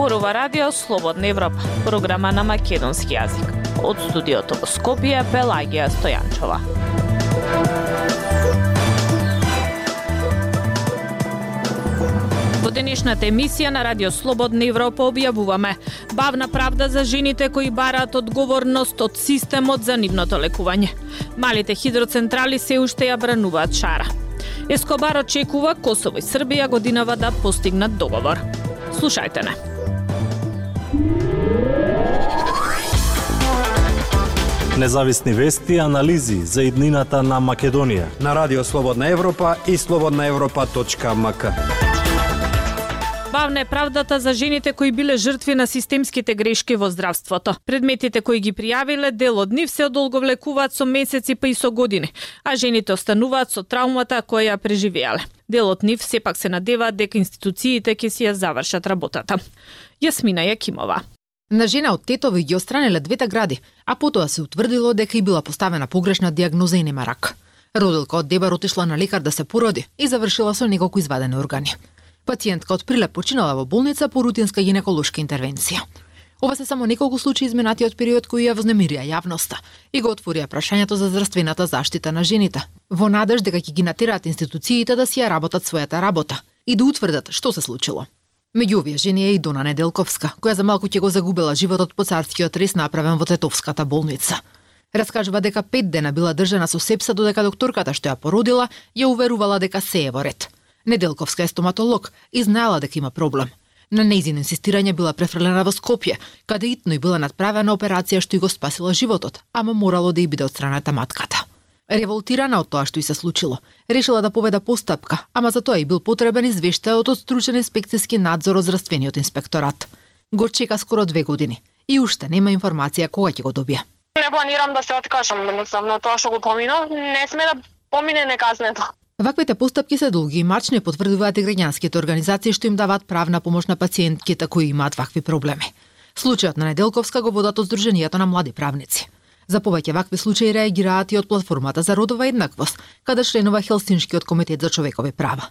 Зборува радио Слободна Европа, програма на македонски јазик. Од студиото во Скопје Пелагија Стојанчова. Во денешната емисија на Радио Слободна Европа објавуваме бавна правда за жените кои бараат одговорност од системот за нивното лекување. Малите хидроцентрали се уште ја брануваат шара. Ескобар очекува Косово и Србија годинава да постигнат договор. Слушајте не. Независни вести и анализи за иднината на Македонија на Радио Слободна Европа и слободнаевропа.мк. Бавна е правдата за жените кои биле жртви на системските грешки во здравството. Предметите кои ги пријавиле, дел од нив се одолговлекуваат со месеци па и со години, а жените остануваат со траумата која ја преживеале. Дел од нив сепак се надеваат дека институциите ќе си ја завршат работата. Јасмина Јакимова. На жена од Тетово ги остранеле двете гради, а потоа се утврдило дека и била поставена погрешна диагноза и нема рак. Родилка од Дебар отишла на лекар да се породи и завршила со неколку извадени органи. Пациентка од Прилеп починала во болница по рутинска гинеколошка интервенција. Ова се само неколку случаи изминати од период кој ја вознемирија јавноста и го отворија прашањето за здравствената заштита на жените, во надеж дека ќе ги натераат институциите да си ја работат својата работа и да утврдат што се случило. Меѓу овие жени е и Дона Неделковска, која за малку ќе го загубила животот по царскиот рез направен во Тетовската болница. Раскажува дека пет дена била држана со сепса додека докторката што ја породила ја уверувала дека се е во ред. Неделковска е стоматолог и знаела дека има проблем. На нејзино инсистирање била префрлена во Скопје, каде итно и била надправена операција што ја го спасила животот, ама морало да и биде од страната матката. Револтирана од тоа што и се случило, решила да поведа постапка, ама за тоа и бил потребен извештајот од стручен инспекцијски надзор од здравствениот инспекторат. Го чека скоро две години и уште нема информација кога ќе го добие. Не планирам да се откажам, едноставно тоа што го поминав, не сме да помине неказнето. Ваквите постапки се долги и мачни, потврдуваат и граѓанските организации што им даваат правна помош на пациентките кои имаат вакви проблеми. Случајот на Неделковска го водат од Сдруженијето на млади правници. За повеќе вакви случаи реагираат и од платформата за родова еднаквост, каде членува Хелсиншкиот комитет за човекови права.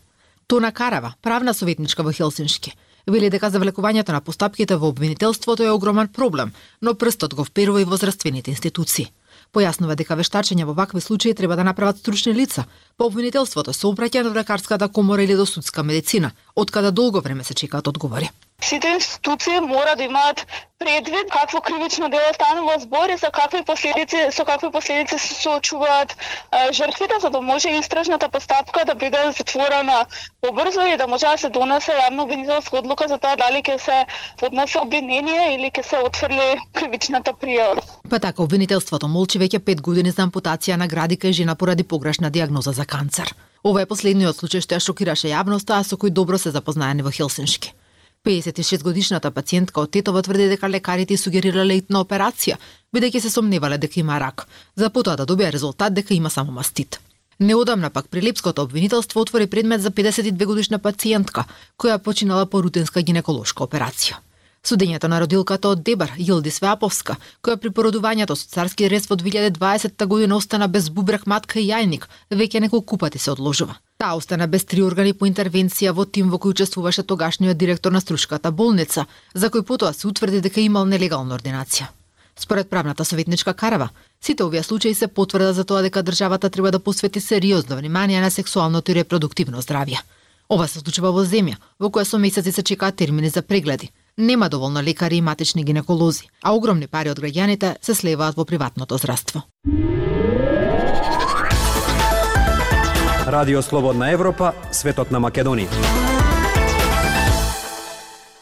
Тона Карава, правна советничка во Хелсиншки, вели дека завлекувањето на постапките во обвинителството е огромен проблем, но прстот го вперува и возраствените институции. Појаснува дека вештачење во вакви случаи треба да направат стручни лица. По обвинителството се обраќа до лекарската комора или до судска медицина, од каде долго време се чекаат одговори. Сите институции мора да имаат предвид какво кривично дело станува збор и за какви последици со какви последици се соочуваат жртвите за да може истражната постапка да биде затворена побрзо и да може да се донесе јавно обвинителска одлука за тоа дали ќе се поднесе обвинение или ќе се отфрли кривичната пријава. Па така обвинителството молчи веќе 5 години за ампутација на градика и жена поради погрешна диагноза за канцер. Ова е последниот случај што ја шокираше јавноста, а со кој добро се запознаени во Хелсиншки. 56 годишната пациентка од Тетово тврди дека лекарите сугерирале итна операција, бидејќи се сомневале дека има рак, за потоа да добија резултат дека има само мастит. Неодамна пак Прилепското обвинителство отвори предмет за 52 годишна пациентка која починала по рутинска гинеколошка операција. Судењето на родилката од Дебар, Јилди Свеаповска, која при породувањето со царски рез во 2020 година остана без бубрек, матка и јајник, веќе неколку пати се одложува. Таа остана без три органи по интервенција во тим во кој учествуваше тогашниот директор на Струшката болница, за кој потоа се утврди дека имал нелегална ординација. Според правната советничка Карава, сите овие случаи се потврда за тоа дека државата треба да посвети сериозно внимание на сексуалното и репродуктивно здравје. Ова се случува во земја, во која со месеци се чекаат термини за прегледи, Нема доволно лекари и матични гинеколози, а огромни пари од граѓаните се слеваат во приватното здравство. Радио Слободна Европа, светот на Македонија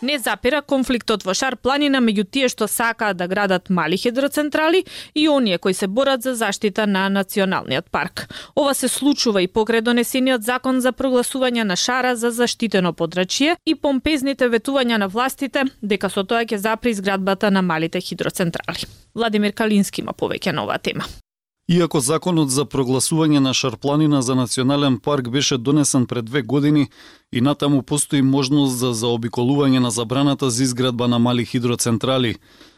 не запира конфликтот во Шар планина меѓу тие што сакаат да градат мали хидроцентрали и оние кои се борат за заштита на националниот парк. Ова се случува и покрај донесениот закон за прогласување на Шара за заштитено подрачје и помпезните ветувања на властите дека со тоа ќе запри изградбата на малите хидроцентрали. Владимир Калински има повеќе на оваа тема. Иако законот за прогласување на Шарпланина за национален парк беше донесен пред две години, и натаму постои можност за заобиколување на забраната за изградба на мали хидроцентрали.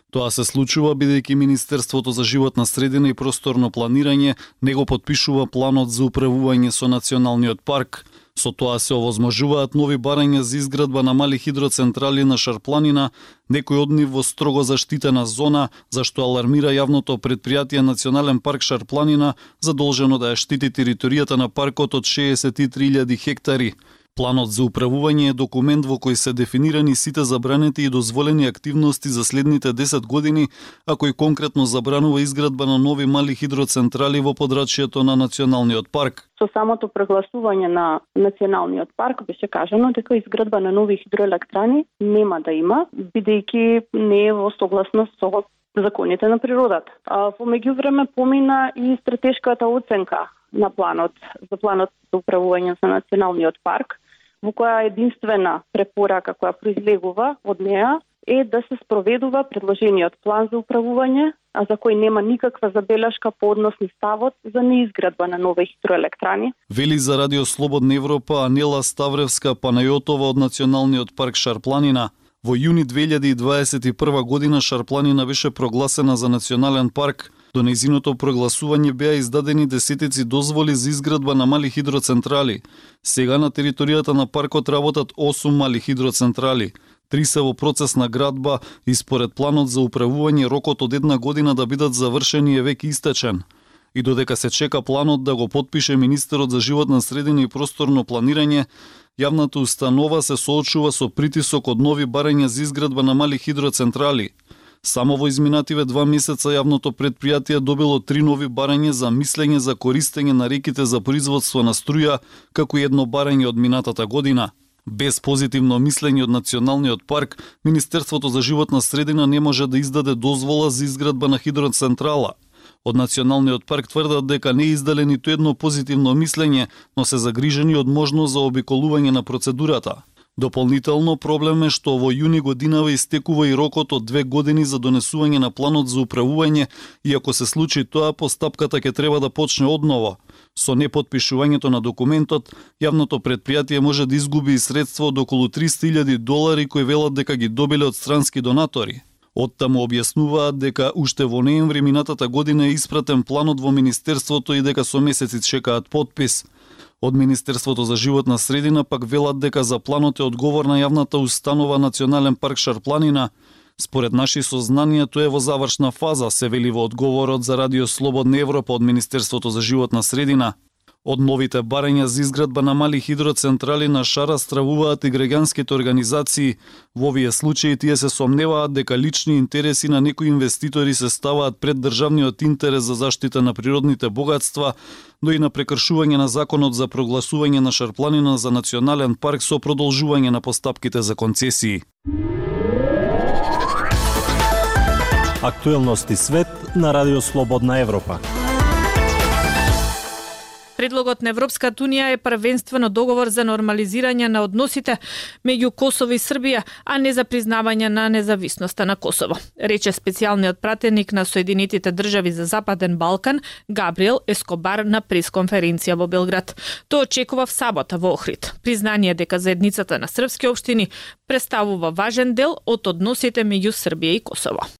Тоа се случува бидејќи Министерството за животна средина и просторно планирање не го подпишува планот за управување со националниот парк. Со тоа се овозможуваат нови барања за изградба на мали хидроцентрали на Шарпланина, некој од нив во строго заштитена зона, зашто алармира јавното предпријатие Национален парк Шарпланина, задолжено да ја штити територијата на паркот од 63.000 хектари. Планот за управување е документ во кој се дефинирани сите забранети и дозволени активности за следните 10 години, а кој конкретно забранува изградба на нови мали хидроцентрали во подрачјето на националниот парк. Со самото прогласување на националниот парк беше кажано дека изградба на нови хидроелектрани нема да има, бидејќи не е во согласност со законите на природата. А во меѓувреме помина и стратешката оценка на планот за планот за управување на националниот парк во која единствена препорака која произлегува од неа е да се спроведува предложениот план за управување, а за кој нема никаква забелешка по однос ни ставот за неизградба на нови хидроелектрани. Вели за Радио Слободна Европа Анела Ставревска Панајотова од Националниот парк Шарпланина. Во јуни 2021 година Шарпланина беше прогласена за национален парк, До незиното прогласување беа издадени десетици дозволи за изградба на мали хидроцентрали. Сега на територијата на паркот работат 8 мали хидроцентрали. Три се во процес на градба и според планот за управување рокот од една година да бидат завршени е веќе истечен. И додека се чека планот да го подпише министерот за животна средина и просторно планирање, јавната установа се соочува со притисок од нови барања за изградба на мали хидроцентрали – Само во изминативе два месеца јавното предпријатие добило три нови барања за мислење за користење на реките за производство на струја, како и едно барање од минатата година. Без позитивно мислење од Националниот парк, Министерството за животна средина не може да издаде дозвола за изградба на хидроцентрала. Од Националниот парк тврдат дека не издале ниту едно позитивно мислење, но се загрижени од можност за обиколување на процедурата. Дополнително проблем е што во јуни годинава истекува и рокот од две години за донесување на планот за управување и ако се случи тоа, постапката ќе треба да почне одново. Со неподпишувањето на документот, јавното предпријатие може да изгуби и средства од околу 300.000 долари кои велат дека ги добиле од странски донатори. Оттаму објаснуваат дека уште во ноември минатата година е испратен планот во Министерството и дека со месеци чекаат подпис – Од Министерството за животна средина пак велат дека за планот е одговорна јавната установа Национален парк Шарпланина. Според наши сознанија тоа е во завршна фаза, се вели во одговорот за Радио Слободна Европа од Министерството за животна средина. Од новите барања за изградба на мали хидроцентрали на шара стравуваат и граѓанските организации. Во овие случаи тие се сомневаат дека лични интереси на некои инвеститори се ставаат пред државниот интерес за заштита на природните богатства, но и на прекршување на законот за прогласување на Шарпланина за национален парк со продолжување на постапките за концесии. Актуелности свет на Радио Слободна Европа. Предлогот на Европската Унија е првенствено договор за нормализирање на односите меѓу Косово и Србија, а не за признавање на независноста на Косово, рече специјалниот пратеник на Соединетите држави за Западен Балкан Габриел Ескобар на пресконференција во Белград. Тоа очекува в сабота во Охрид. Признание дека заедницата на српски општини представува важен дел од односите меѓу Србија и Косово.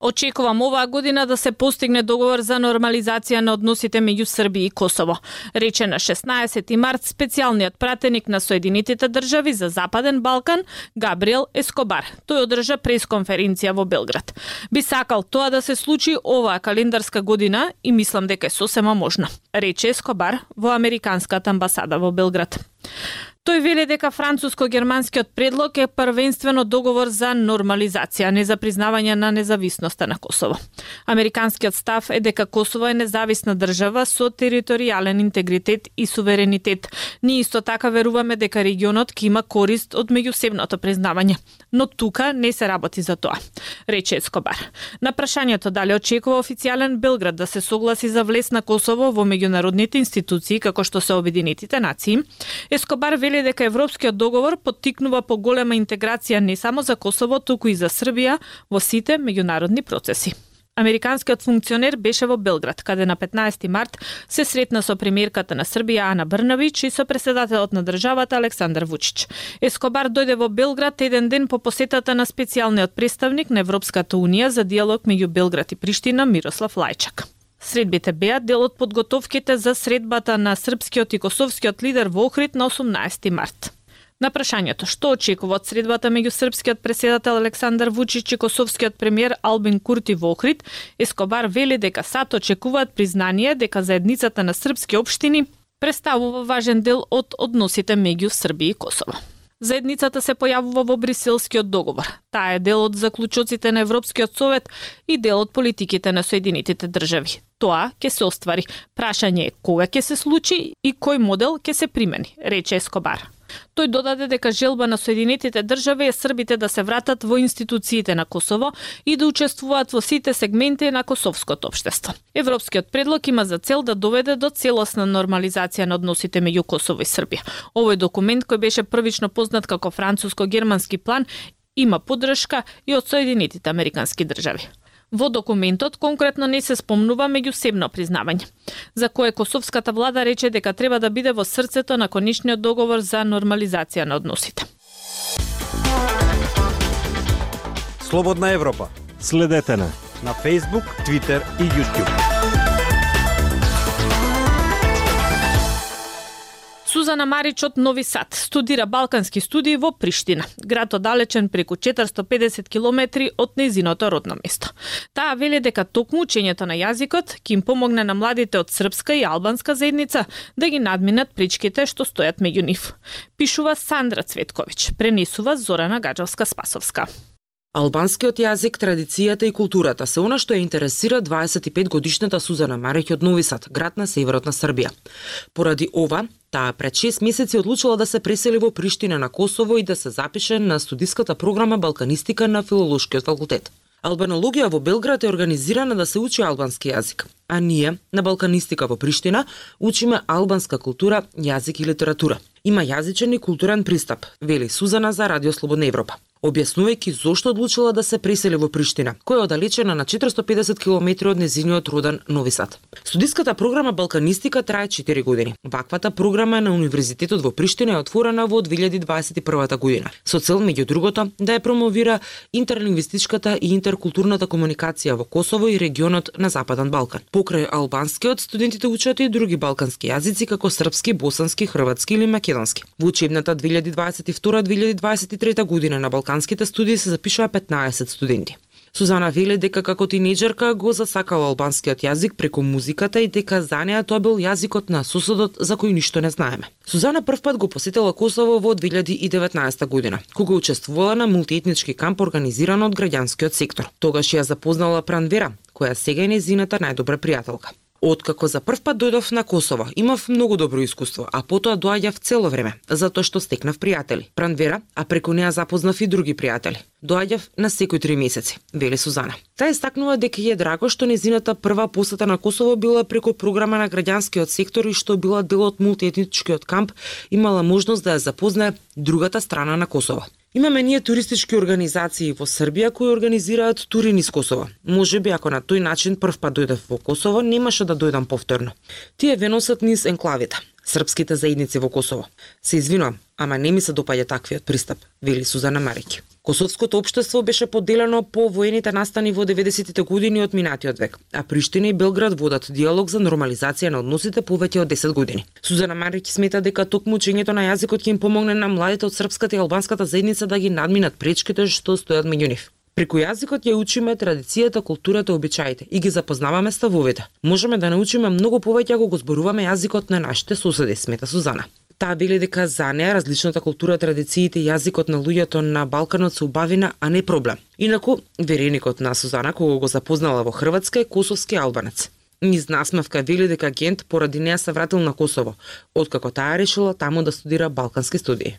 Очекувам оваа година да се постигне договор за нормализација на односите меѓу Србија и Косово, рече на 16 март специјалниот пратеник на Соединетите држави за Западен Балкан Габриел Ескобар. Тој одржа пресконференција во Белград. Би сакал тоа да се случи оваа календарска година и мислам дека е сосема можно, рече Ескобар во Американската амбасада во Белград. Тој вели дека француско-германскиот предлог е првенствено договор за нормализација, не за признавање на независноста на Косово. Американскиот став е дека Косово е независна држава со територијален интегритет и суверенитет. Ние исто така веруваме дека регионот ќе има корист од меѓусебното признавање, но тука не се работи за тоа, рече Ескобар. На прашањето дали очекува официјален Белград да се согласи за влез на Косово во меѓународните институции како што се Обединетите нации, Ескобар вели вели дека Европскиот договор поттикнува поголема интеграција не само за Косово, туку и за Србија во сите меѓународни процеси. Американскиот функционер беше во Белград, каде на 15 март се сретна со премиерката на Србија Ана Брнавич и со преседателот на државата Александар Вучич. Ескобар дојде во Белград еден ден по посетата на специјалниот представник на Европската унија за диалог меѓу Белград и Приштина Мирослав Лајчак. Средбите беа дел од подготовките за средбата на српскиот и косовскиот лидер во Охрид на 18 март. На прашањето што очекува од средбата меѓу српскиот преседател Александар Вучич и косовскиот премиер Албин Курти во Охрид, Ескобар вели дека САД очекуваат признание дека заедницата на српски општини представува важен дел од односите меѓу Србија и Косово. Заедницата се појавува во Бриселскиот договор. Таа е дел од заклучоците на Европскиот совет и дел од политиките на Соединетите држави. Тоа ќе се оствари. Прашање е кога ќе се случи и кој модел ќе се примени, рече Ескобар. Тој додаде дека желба на Соединетите држави е србите да се вратат во институциите на Косово и да учествуваат во сите сегменти на косовското општество. Европскиот предлог има за цел да доведе до целосна нормализација на односите меѓу Косово и Србија. Овој документ кој беше првично познат како француско-германски план има поддршка и од Соединетите Американски држави. Во документот конкретно не се спомнува меѓусебно признавање, за кое косовската влада рече дека треба да биде во срцето на конечниот договор за нормализација на односите. Слободна Европа. Следете на на Facebook, Twitter и YouTube. Сузана Марич од Нови Сад студира балкански студии во Приштина, град оддалечен преку 450 километри од незиното родно место. Таа вели дека токму учењето на јазикот ќе им помогне на младите од српска и албанска заедница да ги надминат причките што стојат меѓу нив. Пишува Сандра Цветковиќ, пренесува Зорана Гаджовска-Спасовска. Албанскиот јазик, традицијата и културата се она што ја интересира 25 годишната Сузана Марих од Нови Сад, град на северот на Србија. Поради ова, таа пред 6 месеци одлучила да се пресели во Приштина на Косово и да се запише на студиската програма Балканистика на Филолошкиот факултет. Албанологија во Белград е организирана да се учи албански јазик, а ние на Балканистика во Приштина учиме албанска култура, јазик и литература. Има јазичен и културен пристап, вели Сузана за Радио Слободна Европа објаснувајќи зошто одлучила да се пресели во Приштина, која е оддалечена на 450 км од незиниот роден Нови Сад. Студиската програма Балканистика трае 4 години. Ваквата програма на Универзитетот во Приштина е отворена во 2021 година, со цел меѓу другото да ја промовира интерлингвистичката и интеркултурната комуникација во Косово и регионот на Западен Балкан. Покрај албанскиот, студентите учат и други балкански јазици како српски, босански, хрватски или македонски. Во учебната 2022-2023 година на Балкан Албанските студии се запишува 15 студенти. Сузана вели дека како тинеџерка го засакала албанскиот јазик преку музиката и дека за неа тоа бил јазикот на соседот за кој ништо не знаеме. Сузана првпат го посетила Косово во 2019 година, кога учествувала на мултиетнички камп организиран од граѓанскиот сектор. Тогаш ја запознала Пранвера, која сега е незината најдобра пријателка. Откако за прв пат дојдов на Косово, имав многу добро искуство, а потоа доаѓав цело време, затоа што стекнав пријатели. Пранвера, а преку неа запознав и други пријатели. Доаѓав на секој три месеци, вели Сузана. Таа истакнува дека е драго што незината прва посета на Косово била преку програма на граѓанскиот сектор и што била дел од мултиетничкиот камп, имала можност да ја запознае другата страна на Косово. Имаме ние туристички организации во Србија кои организираат тури низ Косово. Може би ако на тој начин прв пат дојдев во Косово, немаше да дојдам повторно. Тие веносат низ енклавите, српските заедници во Косово. Се извинувам, ама не ми се допаѓа таквиот пристап, вели Сузана Марики. Косовското општество беше поделено по воените настани во 90-тите години од минатиот век, а Приштина и Белград водат диалог за нормализација на односите повеќе од 10 години. Сузана Марич смета дека токму учењето на јазикот ќе им помогне на младите од српската и албанската заедница да ги надминат пречките што стојат меѓу нив. Преку јазикот ја учиме традицијата, културата, обичаите и ги запознаваме ставовите. Можеме да научиме многу повеќе ако го зборуваме јазикот на нашите соседи, смета Сузана. Таа вели дека за неа различната култура, традициите и јазикот на луѓето на Балканот се убавина, а не проблем. Инаку, вереникот на Сузана, кога го запознала во Хрватска, е косовски албанец. Низ насмевка вели дека агент поради неа се вратил на Косово, откако таа решила таму да студира балкански студии.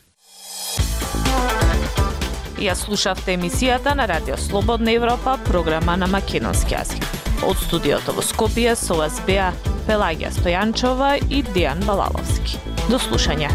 Ја слушавте емисијата на Радио Слободна Европа, програма на македонски јазик. Од студиото во Скопје со вас беа Пелагија Стојанчова и Дијан Балаловски. До слушање.